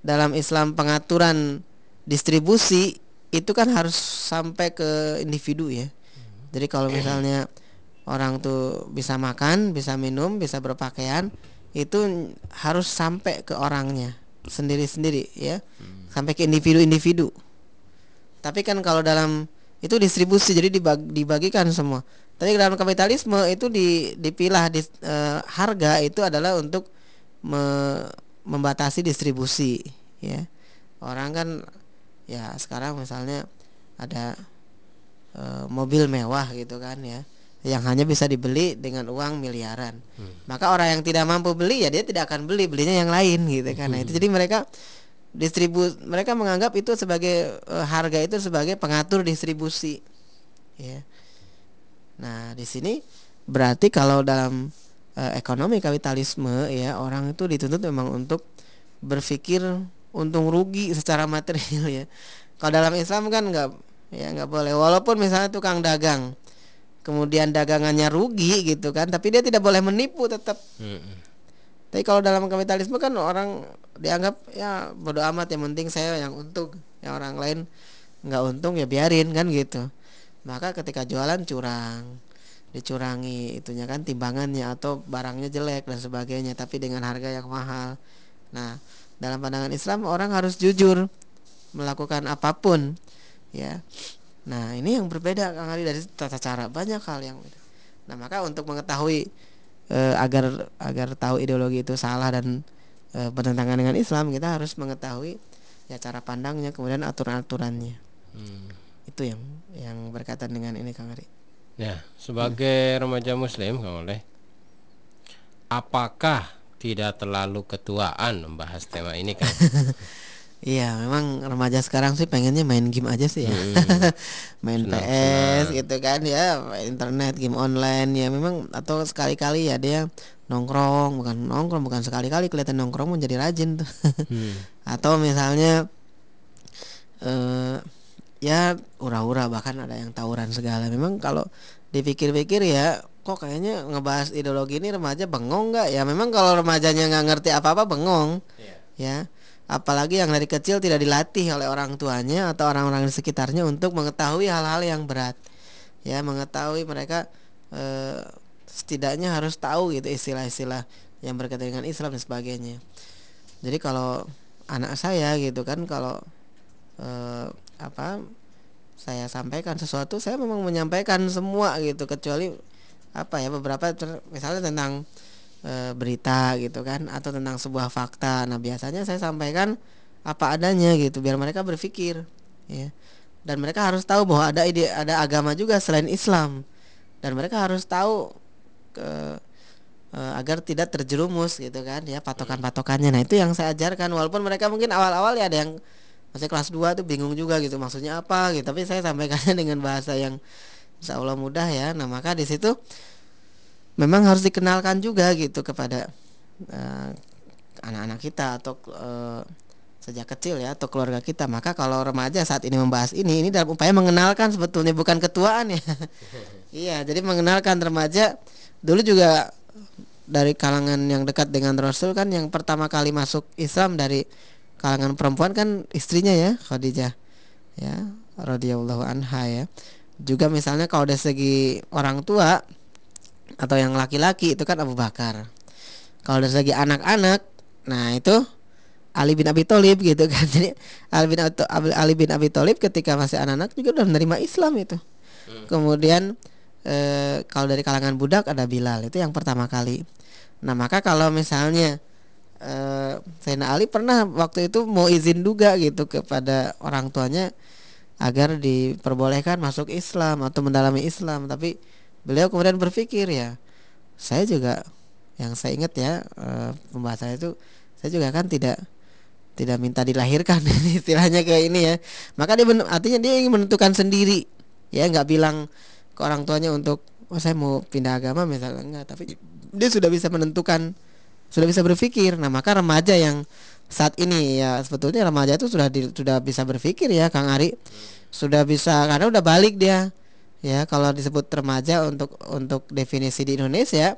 dalam Islam pengaturan distribusi itu kan harus sampai ke individu ya. Hmm. Jadi kalau misalnya orang tuh bisa makan, bisa minum, bisa berpakaian, itu harus sampai ke orangnya sendiri-sendiri ya. Hmm. Sampai ke individu-individu. Tapi kan kalau dalam itu distribusi jadi dibagikan semua tapi dalam kapitalisme itu di, dipilah di, e, harga itu adalah untuk me, membatasi distribusi ya. Orang kan ya sekarang misalnya ada e, mobil mewah gitu kan ya yang hanya bisa dibeli dengan uang miliaran. Hmm. Maka orang yang tidak mampu beli ya dia tidak akan beli, belinya yang lain gitu kan. Nah, itu hmm. jadi mereka distribu mereka menganggap itu sebagai e, harga itu sebagai pengatur distribusi. Ya. Nah, di sini berarti kalau dalam uh, ekonomi kapitalisme ya orang itu dituntut memang untuk berpikir untung rugi secara material ya. Kalau dalam Islam kan nggak ya nggak boleh. Walaupun misalnya tukang dagang kemudian dagangannya rugi gitu kan, tapi dia tidak boleh menipu tetap. Tapi kalau dalam kapitalisme kan orang dianggap ya bodoh amat yang penting saya yang untung, yang orang lain nggak untung ya biarin kan gitu. Maka ketika jualan curang dicurangi itunya kan timbangannya atau barangnya jelek dan sebagainya tapi dengan harga yang mahal. Nah dalam pandangan Islam orang harus jujur melakukan apa pun ya. Nah ini yang berbeda Kang Ali dari tata cara. Banyak hal yang nah maka untuk mengetahui e, agar agar tahu ideologi itu salah dan e, bertentangan dengan Islam kita harus mengetahui ya cara pandangnya kemudian aturan-aturannya hmm itu yang yang berkaitan dengan ini Kang Ari. Ya, sebagai hmm. remaja muslim Kang Oleh, apakah tidak terlalu ketuaan membahas tema ini kan? Iya, memang remaja sekarang sih pengennya main game aja sih ya. Hmm. main senang, PS senang. gitu kan ya, main internet, game online ya memang atau sekali-kali ya dia nongkrong, bukan nongkrong, bukan sekali-kali kelihatan nongkrong menjadi rajin tuh. hmm. atau misalnya eh ya ura-ura bahkan ada yang tawuran segala memang kalau dipikir-pikir ya kok kayaknya ngebahas ideologi ini remaja bengong nggak ya memang kalau remajanya nggak ngerti apa-apa bengong yeah. ya apalagi yang dari kecil tidak dilatih oleh orang tuanya atau orang-orang di sekitarnya untuk mengetahui hal-hal yang berat. Ya mengetahui mereka eh, setidaknya harus tahu gitu istilah-istilah yang berkaitan dengan Islam dan sebagainya. Jadi kalau anak saya gitu kan kalau eh, apa saya sampaikan sesuatu saya memang menyampaikan semua gitu kecuali apa ya beberapa misalnya tentang e, berita gitu kan atau tentang sebuah fakta nah biasanya saya sampaikan apa adanya gitu biar mereka berpikir ya dan mereka harus tahu bahwa ada ide ada agama juga selain Islam dan mereka harus tahu ke uh, agar tidak terjerumus gitu kan ya patokan-patokannya. Nah, itu yang saya ajarkan walaupun mereka mungkin awal-awal ya ada yang masih kelas 2 tuh bingung juga gitu maksudnya apa gitu. Tapi saya sampaikannya dengan bahasa yang insya Allah mudah ya. Nah, maka di situ memang harus dikenalkan juga gitu kepada uh, anak-anak kita atau uh, sejak kecil ya atau keluarga kita. Maka kalau remaja saat ini membahas ini ini dalam upaya mengenalkan sebetulnya bukan ketuaan ya. Iya jadi mengenalkan remaja. Dulu juga dari kalangan yang dekat dengan Rasul kan yang pertama kali masuk Islam dari kalangan perempuan kan istrinya ya Khadijah ya radhiyallahu anha ya. Juga misalnya kalau dari segi orang tua atau yang laki-laki itu kan Abu Bakar kalau dari segi anak-anak nah itu Ali bin Abi Thalib gitu kan. Jadi Ali bin Ali bin Abi Thalib ketika masih anak-anak juga udah menerima Islam itu. Hmm. Kemudian e, kalau dari kalangan budak ada Bilal itu yang pertama kali. Nah, maka kalau misalnya e, Sayyidina Ali pernah waktu itu mau izin juga gitu kepada orang tuanya agar diperbolehkan masuk Islam atau mendalami Islam, tapi beliau kemudian berpikir ya, saya juga yang saya ingat ya e, pembahasan itu saya juga kan tidak tidak minta dilahirkan istilahnya kayak ini ya. Maka dia artinya dia ingin menentukan sendiri. Ya nggak bilang ke orang tuanya untuk oh saya mau pindah agama misalnya enggak tapi dia sudah bisa menentukan sudah bisa berpikir. Nah maka remaja yang saat ini ya sebetulnya remaja itu sudah di, sudah bisa berpikir ya Kang Ari. Sudah bisa karena udah balik dia ya kalau disebut remaja untuk untuk definisi di Indonesia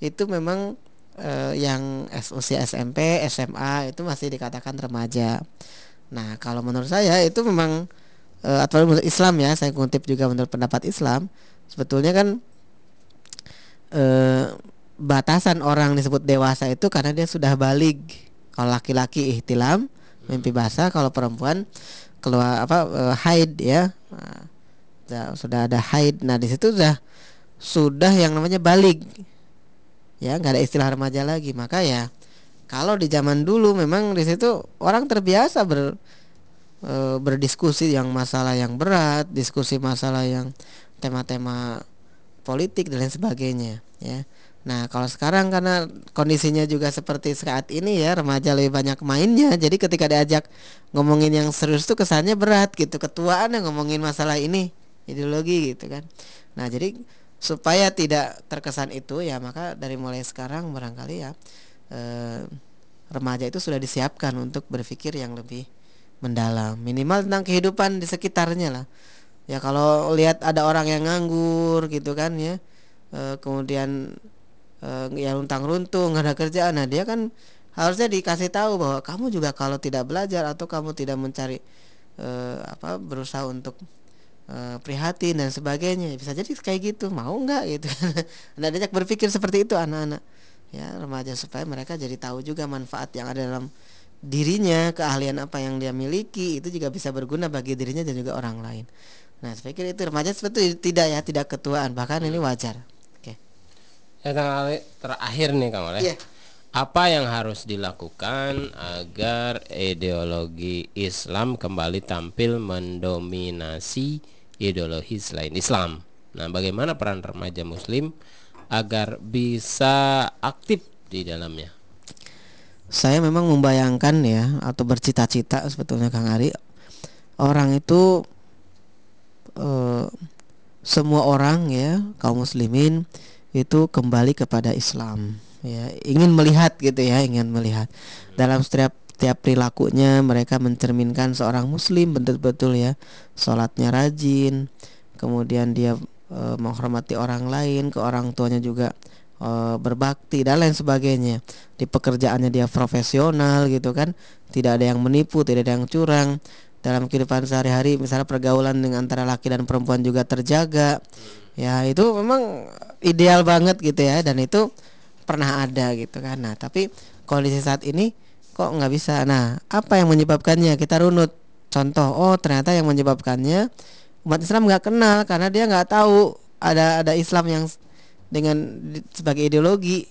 itu memang uh, yang usia SMP, SMA itu masih dikatakan remaja. Nah, kalau menurut saya itu memang uh, atau menurut Islam ya, saya kutip juga menurut pendapat Islam, sebetulnya kan uh, batasan orang disebut dewasa itu karena dia sudah balik. Kalau laki-laki ihtilam, mimpi basah, kalau perempuan keluar apa uh, haid ya. Nah, sudah ada haid. Nah, di situ sudah sudah yang namanya balik. Ya nggak ada istilah remaja lagi. Maka ya kalau di zaman dulu memang di situ orang terbiasa ber e, berdiskusi yang masalah yang berat diskusi masalah yang tema-tema politik dan lain sebagainya ya. Nah kalau sekarang karena kondisinya juga seperti saat ini ya remaja lebih banyak mainnya. Jadi ketika diajak ngomongin yang serius tuh kesannya berat gitu. Ketuaan yang ngomongin masalah ini ideologi gitu kan. Nah jadi supaya tidak terkesan itu ya maka dari mulai sekarang barangkali ya eh, remaja itu sudah disiapkan untuk berpikir yang lebih mendalam. Minimal tentang kehidupan di sekitarnya lah. Ya kalau lihat ada orang yang nganggur gitu kan ya eh, kemudian eh, ya luntang runtung nggak ada kerjaan nah dia kan harusnya dikasih tahu bahwa kamu juga kalau tidak belajar atau kamu tidak mencari eh, apa berusaha untuk uh, prihatin dan sebagainya. Bisa jadi kayak gitu. Mau nggak gitu. Anda ajak berpikir seperti itu anak-anak. Ya remaja supaya mereka jadi tahu juga manfaat yang ada dalam dirinya keahlian apa yang dia miliki. Itu juga bisa berguna bagi dirinya dan juga orang lain. Nah saya pikir itu remaja seperti tidak ya tidak ketuaan. Bahkan ini wajar. Oke. Ya kang Ali terakhir nih kang Ali yeah. apa yang harus dilakukan agar ideologi Islam kembali tampil mendominasi ideologi selain Islam. Nah, bagaimana peran remaja muslim agar bisa aktif di dalamnya? Saya memang membayangkan ya atau bercita-cita sebetulnya Kang Ari orang itu eh, semua orang ya kaum muslimin itu kembali kepada Islam ya ingin melihat gitu ya ingin melihat dalam setiap setiap perilakunya mereka mencerminkan seorang muslim betul-betul ya. Sholatnya rajin kemudian dia e, menghormati orang lain ke orang tuanya juga e, berbakti dan lain sebagainya. Di pekerjaannya dia profesional gitu kan tidak ada yang menipu tidak ada yang curang. Dalam kehidupan sehari-hari misalnya pergaulan dengan antara laki dan perempuan juga terjaga. Ya itu memang ideal banget gitu ya dan itu pernah ada gitu kan. Nah tapi kondisi saat ini kok nggak bisa. Nah apa yang menyebabkannya? Kita runut. Contoh oh ternyata yang menyebabkannya umat Islam nggak kenal karena dia nggak tahu ada ada Islam yang dengan sebagai ideologi.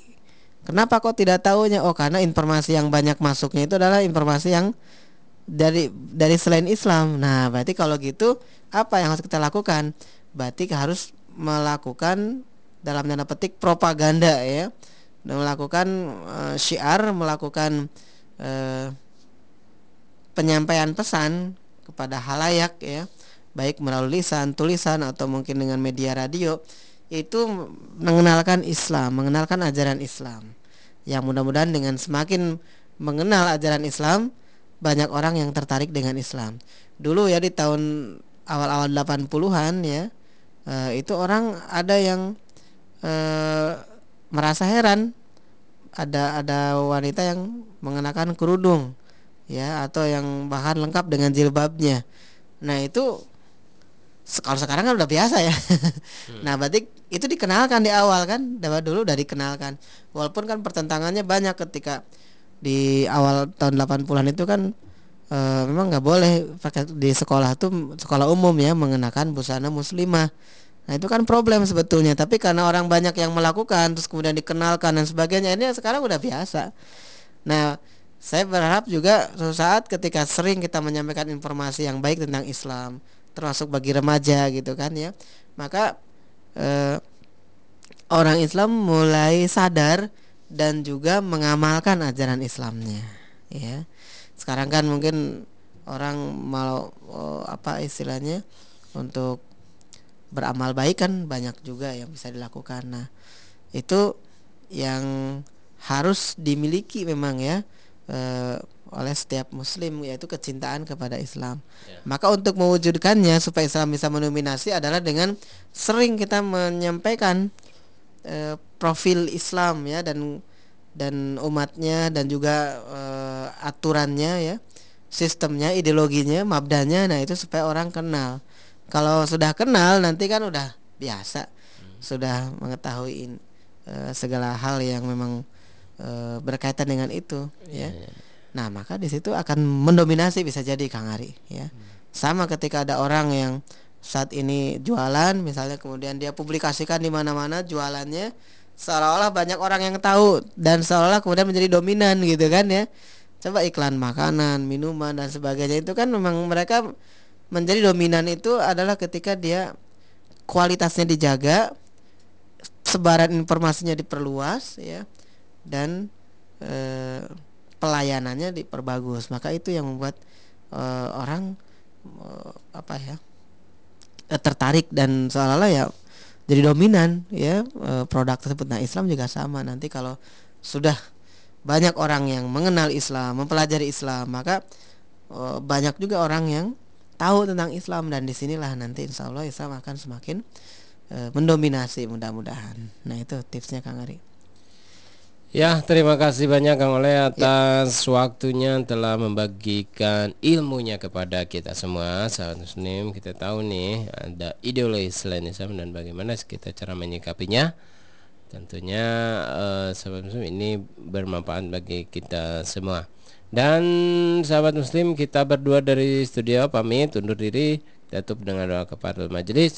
Kenapa kok tidak tahunya? Oh karena informasi yang banyak masuknya itu adalah informasi yang dari dari selain Islam. Nah berarti kalau gitu apa yang harus kita lakukan? Berarti harus melakukan dalam tanda petik propaganda ya. Melakukan uh, syiar, melakukan uh, penyampaian pesan kepada halayak ya, baik melalui lisan, tulisan atau mungkin dengan media radio itu mengenalkan Islam, mengenalkan ajaran Islam. Yang mudah-mudahan dengan semakin mengenal ajaran Islam, banyak orang yang tertarik dengan Islam. Dulu ya di tahun awal-awal 80-an ya, uh, itu orang ada yang uh, merasa heran ada ada wanita yang mengenakan kerudung ya atau yang bahkan lengkap dengan jilbabnya. Nah, itu kalau sekarang kan udah biasa ya. hmm. Nah, berarti itu dikenalkan di awal kan, dapat dulu udah dikenalkan. Walaupun kan pertentangannya banyak ketika di awal tahun 80-an itu kan e, memang nggak boleh pakai di sekolah tuh sekolah umum ya mengenakan busana muslimah. Nah, itu kan problem sebetulnya, tapi karena orang banyak yang melakukan terus kemudian dikenalkan dan sebagainya, ini sekarang udah biasa. Nah, saya berharap juga suatu saat ketika sering kita menyampaikan informasi yang baik tentang Islam, termasuk bagi remaja gitu kan ya, maka eh, orang Islam mulai sadar dan juga mengamalkan ajaran Islamnya, ya. Sekarang kan mungkin orang mau oh, apa istilahnya untuk beramal baik kan banyak juga yang bisa dilakukan. Nah, itu yang harus dimiliki memang ya uh, oleh setiap muslim yaitu kecintaan kepada Islam. Ya. Maka untuk mewujudkannya supaya Islam bisa mendominasi adalah dengan sering kita menyampaikan uh, profil Islam ya dan dan umatnya dan juga uh, aturannya ya, sistemnya, ideologinya, mabdanya nah itu supaya orang kenal. Kalau sudah kenal nanti kan udah biasa. Hmm. Sudah mengetahui uh, segala hal yang memang e, berkaitan dengan itu ya. ya. Nah, maka di situ akan mendominasi bisa jadi Kang Ari ya. Hmm. Sama ketika ada orang yang saat ini jualan misalnya kemudian dia publikasikan di mana-mana jualannya seolah-olah banyak orang yang tahu dan seolah-olah kemudian menjadi dominan gitu kan ya. Coba iklan makanan, minuman dan sebagainya itu kan memang mereka menjadi dominan itu adalah ketika dia kualitasnya dijaga, sebaran informasinya diperluas ya dan e, pelayanannya diperbagus. Maka itu yang membuat e, orang e, apa ya e, tertarik dan seolah-olah ya jadi dominan ya e, produk tersebut. Nah Islam juga sama. Nanti kalau sudah banyak orang yang mengenal Islam mempelajari Islam maka e, banyak juga orang yang tahu tentang Islam dan di sinilah nanti insya Allah Islam akan semakin e, mendominasi mudah-mudahan nah itu tipsnya Kang Ari Ya, terima kasih banyak Kang Oleh atas ya. waktunya telah membagikan ilmunya kepada kita semua. Sahabat Muslim, kita tahu nih ada ideologi selain Islam dan bagaimana kita cara menyikapinya. Tentunya eh, sahabat Muslim ini bermanfaat bagi kita semua. Dan sahabat Muslim, kita berdua dari studio pamit undur diri tutup dengan doa kepada majelis.